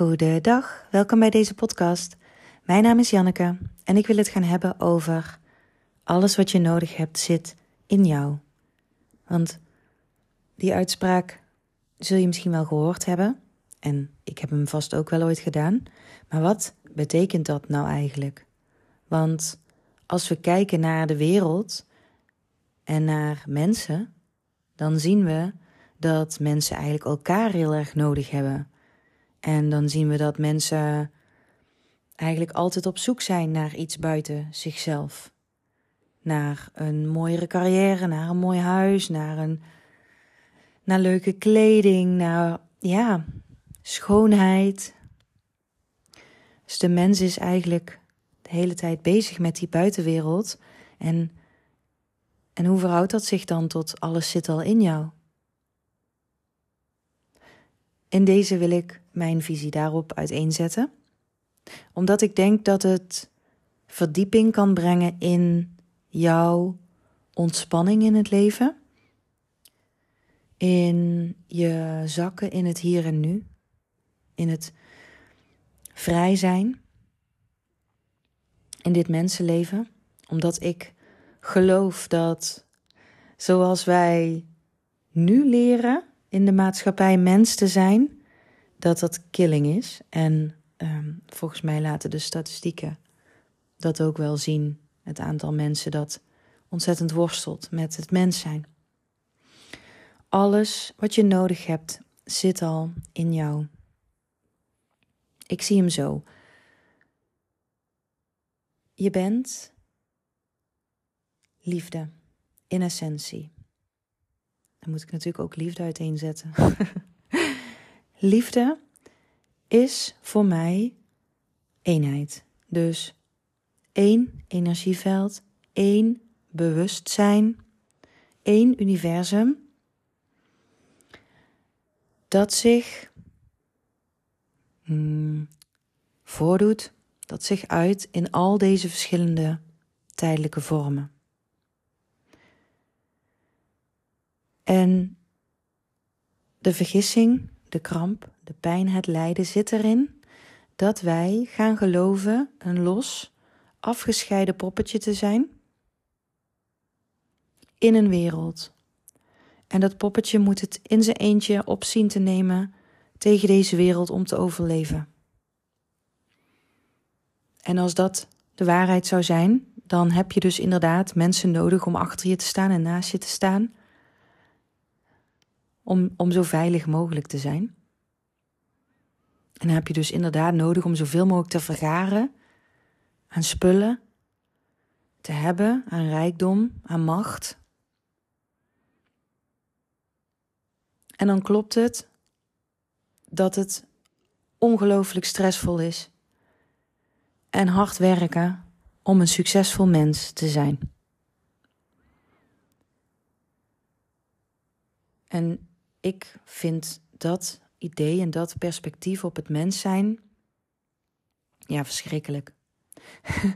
Goedendag, welkom bij deze podcast. Mijn naam is Janneke en ik wil het gaan hebben over alles wat je nodig hebt zit in jou. Want die uitspraak zul je misschien wel gehoord hebben en ik heb hem vast ook wel ooit gedaan. Maar wat betekent dat nou eigenlijk? Want als we kijken naar de wereld en naar mensen, dan zien we dat mensen eigenlijk elkaar heel erg nodig hebben. En dan zien we dat mensen eigenlijk altijd op zoek zijn naar iets buiten zichzelf. Naar een mooiere carrière, naar een mooi huis, naar, een, naar leuke kleding, naar ja, schoonheid. Dus de mens is eigenlijk de hele tijd bezig met die buitenwereld. En, en hoe verhoudt dat zich dan tot alles zit al in jou? In deze wil ik mijn visie daarop uiteenzetten, omdat ik denk dat het verdieping kan brengen in jouw ontspanning in het leven, in je zakken in het hier en nu, in het vrij zijn. In dit mensenleven, omdat ik geloof dat zoals wij nu leren in de maatschappij mens te zijn, dat dat killing is. En um, volgens mij laten de statistieken dat ook wel zien. Het aantal mensen dat ontzettend worstelt met het mens zijn. Alles wat je nodig hebt zit al in jou. Ik zie hem zo. Je bent liefde in essentie. Dan moet ik natuurlijk ook liefde uiteenzetten. liefde is voor mij eenheid. Dus één energieveld, één bewustzijn, één universum dat zich hmm, voordoet, dat zich uit in al deze verschillende tijdelijke vormen. En de vergissing, de kramp, de pijn, het lijden zit erin dat wij gaan geloven een los, afgescheiden poppetje te zijn in een wereld. En dat poppetje moet het in zijn eentje op zien te nemen tegen deze wereld om te overleven. En als dat de waarheid zou zijn, dan heb je dus inderdaad mensen nodig om achter je te staan en naast je te staan om, om zo veilig mogelijk te zijn. En dan heb je dus inderdaad nodig om zoveel mogelijk te vergaren aan spullen, te hebben, aan rijkdom, aan macht. En dan klopt het dat het ongelooflijk stressvol is en hard werken om een succesvol mens te zijn. En ik vind dat idee en dat perspectief op het mens zijn, ja, verschrikkelijk.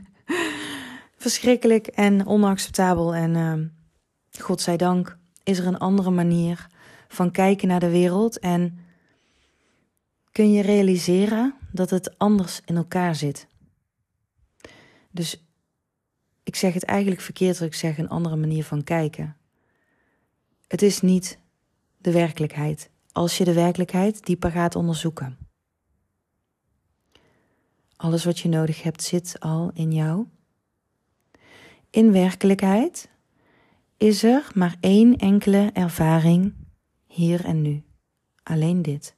verschrikkelijk en onacceptabel. En uh, godzijdank is er een andere manier van kijken naar de wereld en kun je realiseren dat het anders in elkaar zit. Dus ik zeg het eigenlijk verkeerd als ik zeg een andere manier van kijken. Het is niet de werkelijkheid, als je de werkelijkheid dieper gaat onderzoeken. Alles wat je nodig hebt zit al in jou. In werkelijkheid is er maar één enkele ervaring hier en nu. Alleen dit.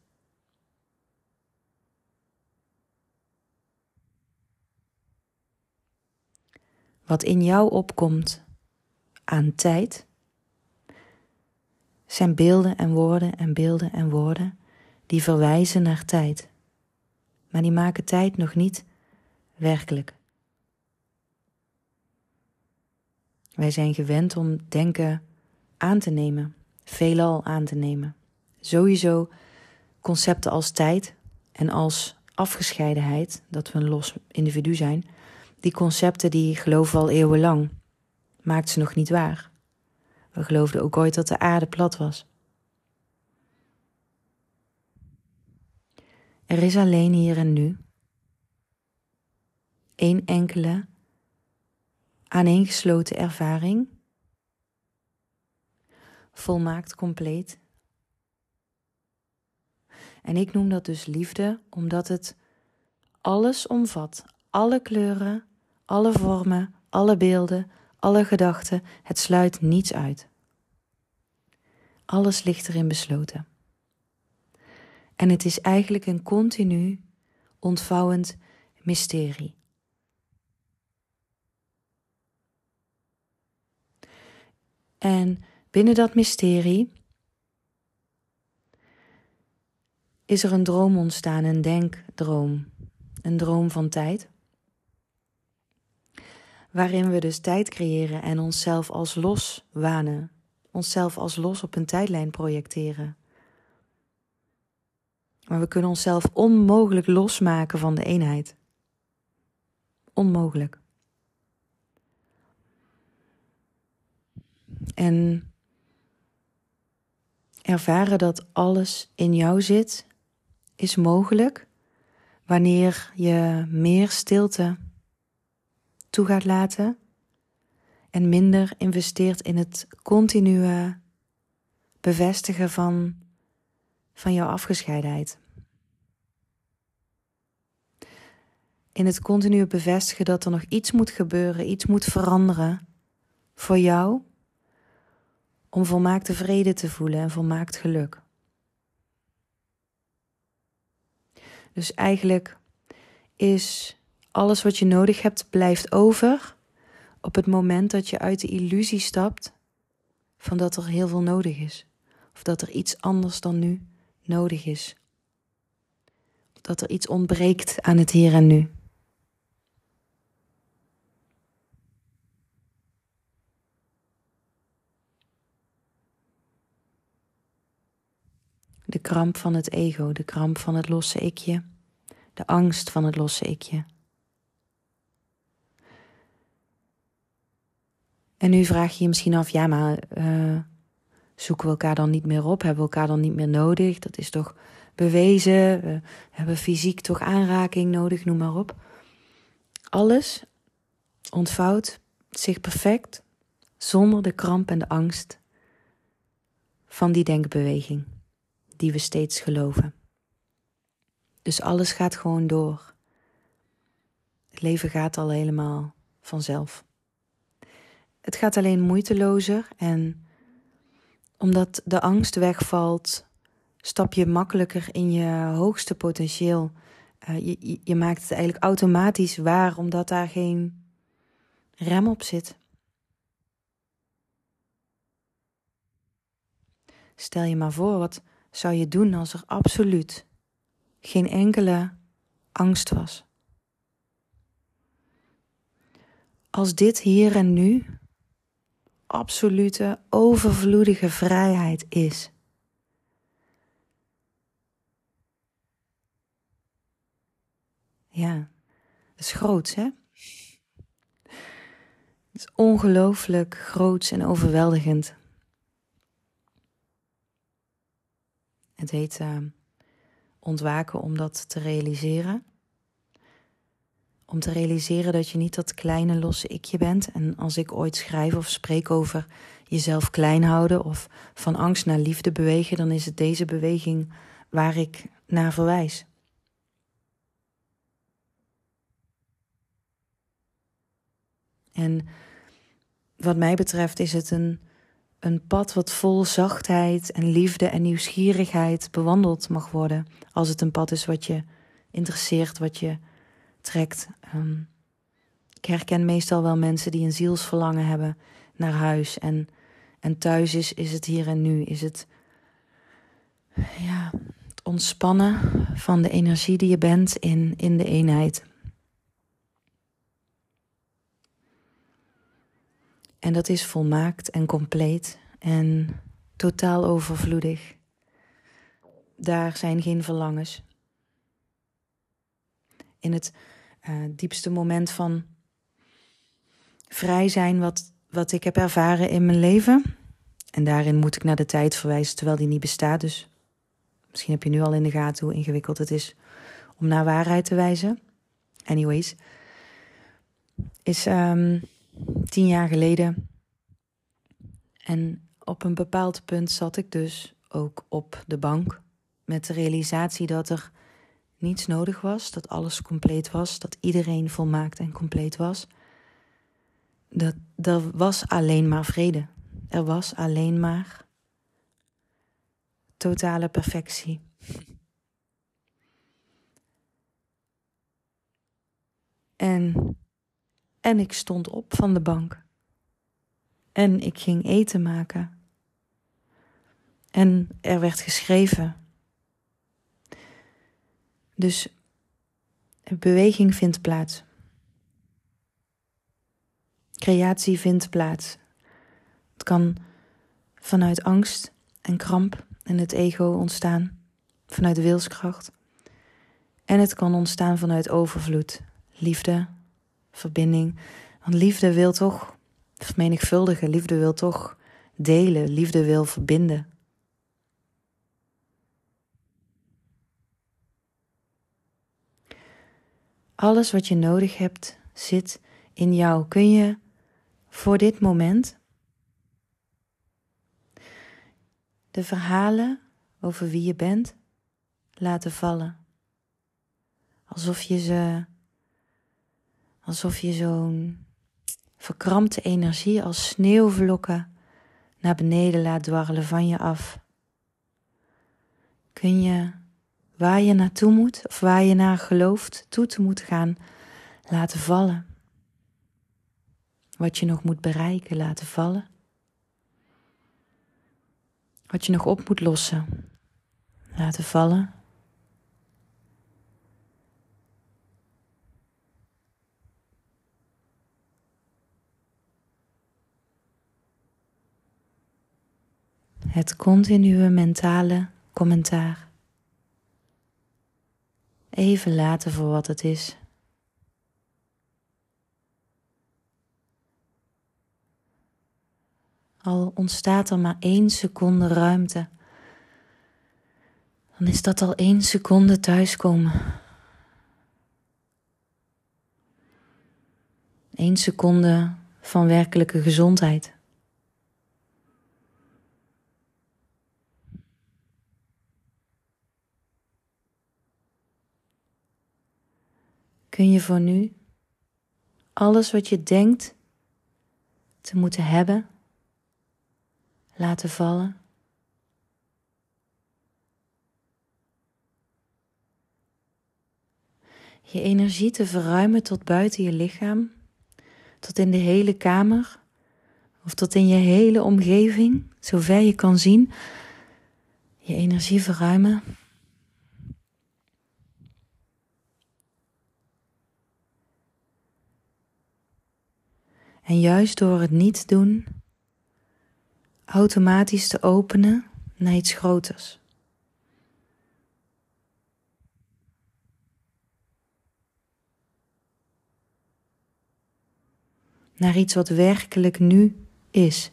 Wat in jou opkomt aan tijd, zijn beelden en woorden en beelden en woorden die verwijzen naar tijd. Maar die maken tijd nog niet werkelijk. Wij zijn gewend om denken aan te nemen, veelal aan te nemen. Sowieso concepten als tijd en als afgescheidenheid, dat we een los individu zijn, die concepten die geloven al eeuwenlang, maakt ze nog niet waar. We geloofden ook ooit dat de aarde plat was. Er is alleen hier en nu. Eén enkele, aaneengesloten ervaring. Volmaakt compleet. En ik noem dat dus liefde, omdat het alles omvat. Alle kleuren, alle vormen, alle beelden, alle gedachten. Het sluit niets uit. Alles ligt erin besloten. En het is eigenlijk een continu ontvouwend mysterie. En binnen dat mysterie is er een droom ontstaan, een denkdroom, een droom van tijd. Waarin we dus tijd creëren en onszelf als los wanen, onszelf als los op een tijdlijn projecteren. Maar we kunnen onszelf onmogelijk losmaken van de eenheid. Onmogelijk. En ervaren dat alles in jou zit, is mogelijk wanneer je meer stilte toe gaat laten en minder investeert in het continue bevestigen van van jouw afgescheidenheid. In het continu bevestigen dat er nog iets moet gebeuren, iets moet veranderen voor jou om volmaakte vrede te voelen en volmaakt geluk. Dus eigenlijk is alles wat je nodig hebt blijft over op het moment dat je uit de illusie stapt van dat er heel veel nodig is of dat er iets anders dan nu nodig is. Dat er iets ontbreekt aan het hier en nu. De kramp van het ego, de kramp van het losse ikje, de angst van het losse ikje. En nu vraag je je misschien af, ja, maar uh, zoeken we elkaar dan niet meer op? Hebben we elkaar dan niet meer nodig? Dat is toch bewezen? We hebben fysiek toch aanraking nodig, noem maar op. Alles ontvouwt zich perfect zonder de kramp en de angst van die denkbeweging die we steeds geloven. Dus alles gaat gewoon door. Het leven gaat al helemaal vanzelf. Het gaat alleen moeitelozer en omdat de angst wegvalt, stap je makkelijker in je hoogste potentieel. Uh, je, je maakt het eigenlijk automatisch waar, omdat daar geen rem op zit. Stel je maar voor, wat zou je doen als er absoluut geen enkele angst was? Als dit hier en nu absolute, overvloedige vrijheid is. Ja, dat is groots, hè? Het is ongelooflijk groots en overweldigend. Het heet uh, ontwaken om dat te realiseren. Om te realiseren dat je niet dat kleine losse ikje bent. En als ik ooit schrijf of spreek over jezelf klein houden of van angst naar liefde bewegen, dan is het deze beweging waar ik naar verwijs. En wat mij betreft is het een, een pad wat vol zachtheid en liefde en nieuwsgierigheid bewandeld mag worden. Als het een pad is wat je interesseert, wat je trekt. Ehm, ik herken meestal wel mensen die een zielsverlangen hebben naar huis. En, en thuis is, is het hier en nu. Is het, ja, het ontspannen van de energie die je bent in, in de eenheid. En dat is volmaakt en compleet en totaal overvloedig. Daar zijn geen verlangens. In het uh, diepste moment van vrij zijn wat, wat ik heb ervaren in mijn leven. En daarin moet ik naar de tijd verwijzen terwijl die niet bestaat. Dus misschien heb je nu al in de gaten hoe ingewikkeld het is om naar waarheid te wijzen. Anyways, is um, tien jaar geleden. En op een bepaald punt zat ik dus ook op de bank met de realisatie dat er niets nodig was, dat alles compleet was, dat iedereen volmaakt en compleet was. Dat er was alleen maar vrede. Er was alleen maar totale perfectie. En, en ik stond op van de bank. En ik ging eten maken. En er werd geschreven. Dus beweging vindt plaats. Creatie vindt plaats. Het kan vanuit angst en kramp en het ego ontstaan, vanuit wilskracht. En het kan ontstaan vanuit overvloed, liefde, verbinding. Want liefde wil toch vermenigvuldigen, liefde wil toch delen, liefde wil verbinden. Alles wat je nodig hebt zit in jou. Kun je voor dit moment de verhalen over wie je bent laten vallen? Alsof je ze, alsof je zo'n verkrampte energie als sneeuwvlokken naar beneden laat dwarrelen van je af. Kun je waar je naartoe moet of waar je naar gelooft toe te moeten gaan, laten vallen. Wat je nog moet bereiken, laten vallen. Wat je nog op moet lossen, laten vallen. Het continue mentale commentaar even laten voor wat het is. Al ontstaat er maar één seconde ruimte, dan is dat al één seconde thuiskomen. Eén seconde van werkelijke gezondheid. Kun je voor nu alles wat je denkt te moeten hebben laten vallen. Je energie te verruimen tot buiten je lichaam, tot in de hele kamer of tot in je hele omgeving, zover je kan zien. Je energie verruimen En juist door het niet doen, automatisch te openen naar iets groters. Naar iets wat werkelijk nu is.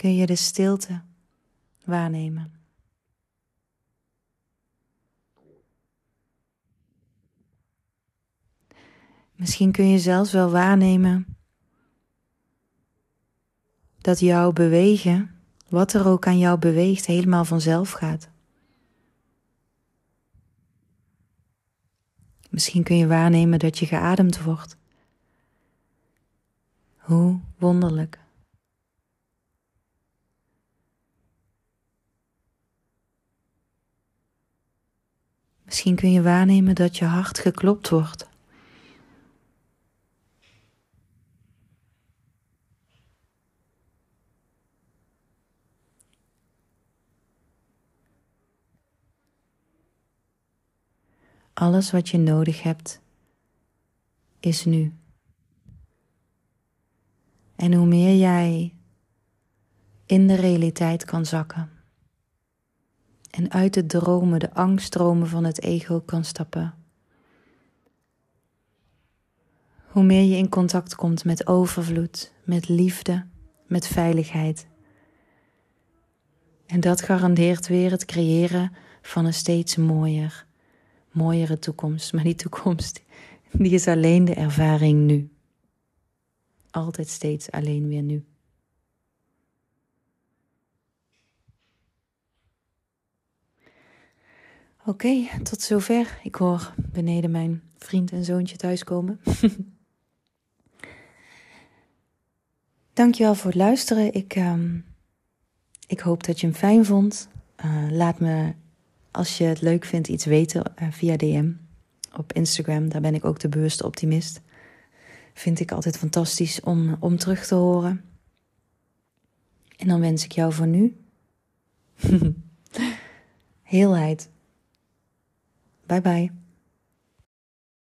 Kun je de stilte waarnemen. Misschien kun je zelfs wel waarnemen dat jouw bewegen, wat er ook aan jou beweegt, helemaal vanzelf gaat. Misschien kun je waarnemen dat je geademd wordt. Hoe wonderlijk. Misschien kun je waarnemen dat je hart geklopt wordt. Alles wat je nodig hebt is nu. En hoe meer jij in de realiteit kan zakken. En uit de dromen, de angststromen van het ego kan stappen. Hoe meer je in contact komt met overvloed, met liefde, met veiligheid. En dat garandeert weer het creëren van een steeds mooier, mooiere toekomst. Maar die toekomst, die is alleen de ervaring nu. Altijd steeds alleen weer nu. Oké, tot zover. Ik hoor beneden mijn vriend en zoontje thuiskomen. Dankjewel voor het luisteren. Ik, uh, ik hoop dat je hem fijn vond. Uh, laat me, als je het leuk vindt, iets weten uh, via DM op Instagram. Daar ben ik ook de bewuste optimist. Vind ik altijd fantastisch om, om terug te horen. En dan wens ik jou voor nu heelheid. Bye bye.